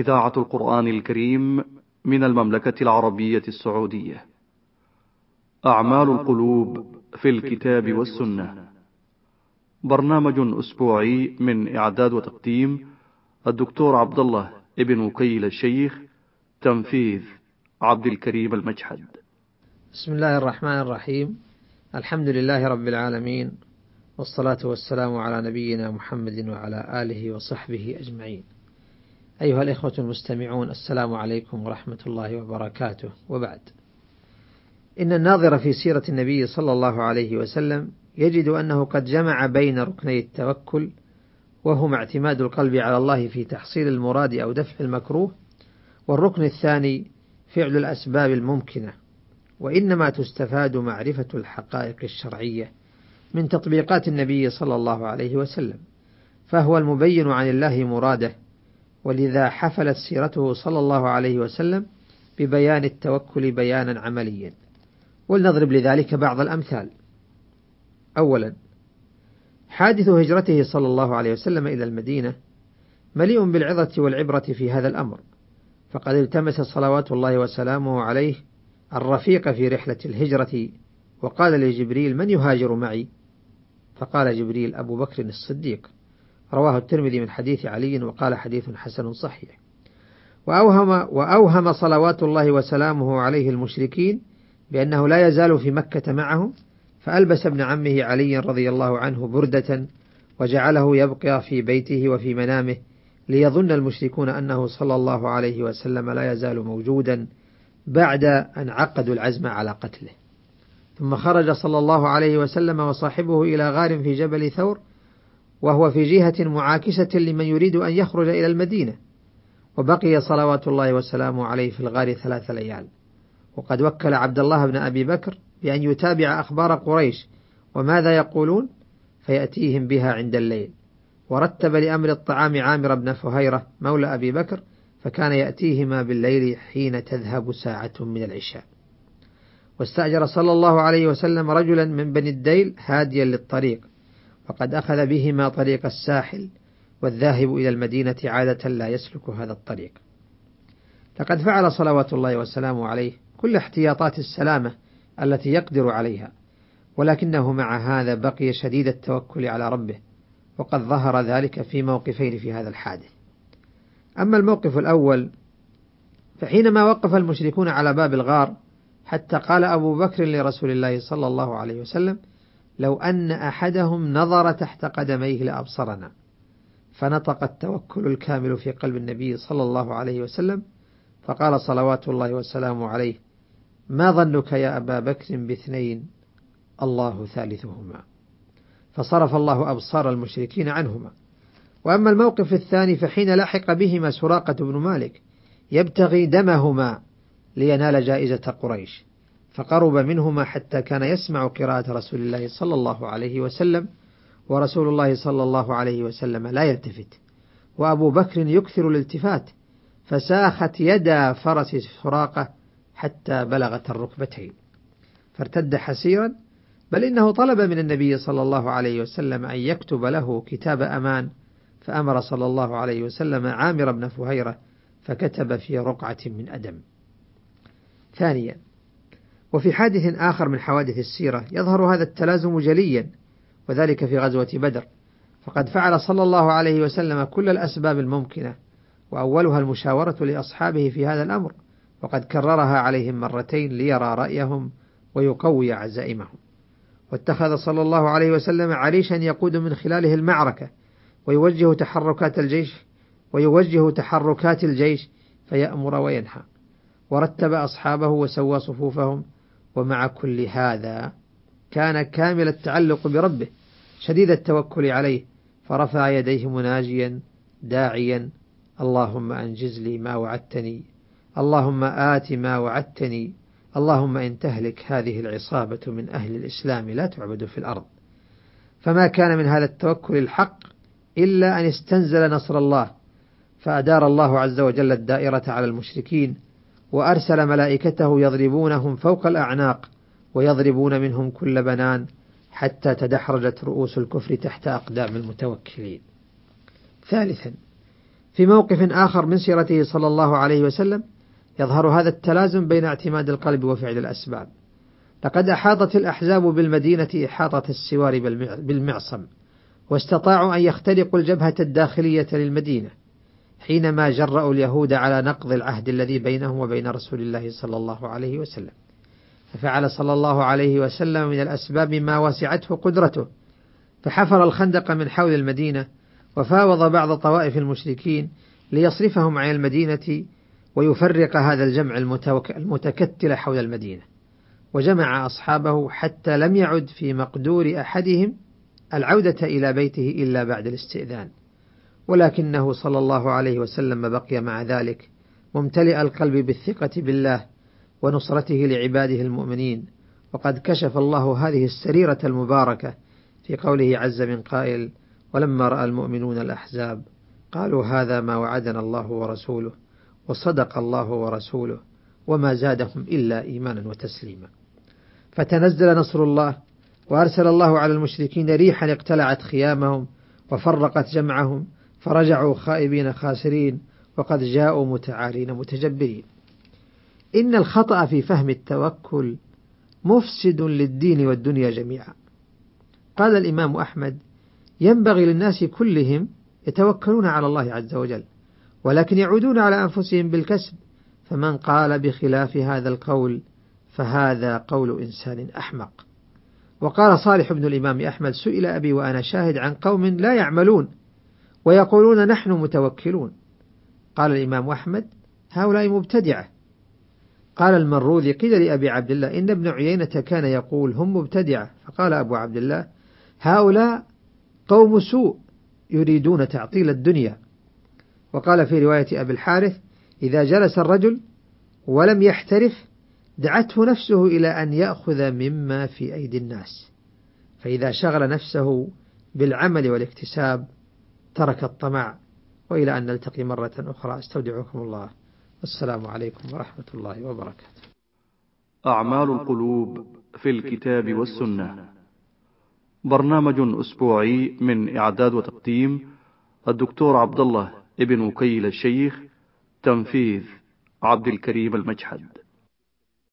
إذاعة القرآن الكريم من المملكة العربية السعودية. أعمال القلوب في الكتاب والسنة. برنامج أسبوعي من إعداد وتقديم الدكتور عبد الله ابن وكيل الشيخ تنفيذ عبد الكريم المجحد. بسم الله الرحمن الرحيم. الحمد لله رب العالمين والصلاة والسلام على نبينا محمد وعلى آله وصحبه أجمعين. أيها الإخوة المستمعون السلام عليكم ورحمة الله وبركاته وبعد. إن الناظر في سيرة النبي صلى الله عليه وسلم يجد أنه قد جمع بين ركني التوكل وهما اعتماد القلب على الله في تحصيل المراد أو دفع المكروه، والركن الثاني فعل الأسباب الممكنة، وإنما تستفاد معرفة الحقائق الشرعية من تطبيقات النبي صلى الله عليه وسلم، فهو المبين عن الله مراده، ولذا حفلت سيرته صلى الله عليه وسلم ببيان التوكل بيانا عمليا. ولنضرب لذلك بعض الأمثال. أولا حادث هجرته صلى الله عليه وسلم إلى المدينة مليء بالعظة والعبرة في هذا الأمر، فقد التمس صلوات الله وسلامه عليه الرفيق في رحلة الهجرة، وقال لجبريل: من يهاجر معي؟ فقال جبريل: أبو بكر الصديق، رواه الترمذي من حديث علي وقال حديث حسن صحيح. وأوهم وأوهم صلوات الله وسلامه عليه المشركين بأنه لا يزال في مكة معهم فألبس ابن عمه علي رضي الله عنه بردة وجعله يبقى في بيته وفي منامه ليظن المشركون أنه صلى الله عليه وسلم لا يزال موجودا بعد أن عقدوا العزم على قتله ثم خرج صلى الله عليه وسلم وصاحبه إلى غار في جبل ثور وهو في جهة معاكسة لمن يريد أن يخرج إلى المدينة. وبقي صلوات الله وسلامه عليه في الغار ثلاث ليال. وقد وكل عبد الله بن أبي بكر بأن يتابع أخبار قريش وماذا يقولون؟ فيأتيهم بها عند الليل. ورتب لأمر الطعام عامر بن فهيرة مولى أبي بكر فكان يأتيهما بالليل حين تذهب ساعة من العشاء. واستأجر صلى الله عليه وسلم رجلا من بني الديل هاديا للطريق. وقد أخذ بهما طريق الساحل والذاهب إلى المدينة عادة لا يسلك هذا الطريق. لقد فعل صلوات الله وسلامه عليه كل احتياطات السلامة التي يقدر عليها ولكنه مع هذا بقي شديد التوكل على ربه وقد ظهر ذلك في موقفين في هذا الحادث. أما الموقف الأول فحينما وقف المشركون على باب الغار حتى قال أبو بكر لرسول الله صلى الله عليه وسلم لو أن أحدهم نظر تحت قدميه لأبصرنا. فنطق التوكل الكامل في قلب النبي صلى الله عليه وسلم فقال صلوات الله وسلامه عليه ما ظنك يا أبا بكر باثنين؟ الله ثالثهما. فصرف الله أبصار المشركين عنهما. وأما الموقف الثاني فحين لحق بهما سراقة بن مالك يبتغي دمهما لينال جائزة قريش. فقرب منهما حتى كان يسمع قراءة رسول الله صلى الله عليه وسلم ورسول الله صلى الله عليه وسلم لا يلتفت. وأبو بكر يكثر الالتفات فساخت يدا فرس سراقة حتى بلغت الركبتين. فارتد حسيرا بل إنه طلب من النبي صلى الله عليه وسلم أن يكتب له كتاب أمان فأمر صلى الله عليه وسلم عامر بن فهيرة فكتب في رقعة من أدم. ثانيا وفي حادث آخر من حوادث السيرة يظهر هذا التلازم جليا وذلك في غزوة بدر. فقد فعل صلى الله عليه وسلم كل الأسباب الممكنة وأولها المشاورة لأصحابه في هذا الأمر وقد كررها عليهم مرتين ليرى رأيهم ويقوي عزائمهم. واتخذ صلى الله عليه وسلم عريشا يقود من خلاله المعركة ويوجه تحركات الجيش ويوجه تحركات الجيش فيأمر وينهى. ورتب أصحابه وسوى صفوفهم ومع كل هذا كان كامل التعلق بربه شديد التوكل عليه فرفع يديه مناجيا داعيا اللهم أنجز لي ما وعدتني اللهم آت ما وعدتني اللهم إن تهلك هذه العصابة من أهل الإسلام لا تعبد في الأرض. فما كان من هذا التوكل الحق إلا أن استنزل نصر الله فأدار الله عز وجل الدائرة على المشركين وأرسل ملائكته يضربونهم فوق الأعناق ويضربون منهم كل بنان حتى تدحرجت رؤوس الكفر تحت أقدام المتوكلين. ثالثا في موقف آخر من سيرته صلى الله عليه وسلم يظهر هذا التلازم بين اعتماد القلب وفعل الأسباب لقد أحاطت الأحزاب بالمدينة إحاطة السوار بالمعصم واستطاعوا أن يخترقوا الجبهة الداخلية للمدينة حينما جرأوا اليهود على نقض العهد الذي بينهم وبين رسول الله صلى الله عليه وسلم. ففعل صلى الله عليه وسلم من الأسباب ما وسعته قدرته. فحفر الخندق من حول المدينة وفاوض بعض طوائف المشركين ليصرفهم عن المدينة ويفرق هذا الجمع المتكتل حول المدينة. وجمع أصحابه حتى لم يعد في مقدور أحدهم العودة إلى بيته إلا بعد الاستئذان. ولكنه صلى الله عليه وسلم بقي مع ذلك ممتلئ القلب بالثقة بالله ونصرته لعباده المؤمنين. وقد كشف الله هذه السريرة المباركة في قوله عز من قائل ولما رأى المؤمنون الأحزاب قالوا هذا ما وعدنا الله ورسوله وصدق الله ورسوله وما زادهم إلا إيمانا وتسليما. فتنزل نصر الله وأرسل الله على المشركين ريحا اقتلعت خيامهم وفرقت جمعهم فرجعوا خائبين خاسرين وقد جاءوا متعالين متجبرين. إن الخطأ في فهم التوكل مفسد للدين والدنيا جميعا. قال الإمام أحمد ينبغي للناس كلهم يتوكلون على الله عز وجل ولكن يعودون على أنفسهم بالكسب. فمن قال بخلاف هذا القول فهذا قول إنسان أحمق. وقال صالح بن الإمام أحمد سئل أبي وأنا شاهد عن قوم لا يعملون ويقولون نحن متوكلون. قال الإمام أحمد هؤلاء مبتدعة. قال المروذي قيل لأبي عبد الله إن ابن عيينة كان يقول هم مبتدعة. فقال أبو عبد الله هؤلاء قوم سوء يريدون تعطيل الدنيا. وقال في رواية أبي الحارث إذا جلس الرجل ولم يحترف دعته نفسه إلى أن يأخذ مما في أيدي الناس. فإذا شغل نفسه بالعمل والاكتساب ترك الطمع وإلى أن نلتقي مرة أخرى. أستودعكم الله. والسلام عليكم ورحمة الله وبركاته. أعمال القلوب في الكتاب والسنة. برنامج أسبوعي من إعداد وتقديم الدكتور عبد الله ابن وكيل الشيخ تنفيذ عبد الكريم المجحد.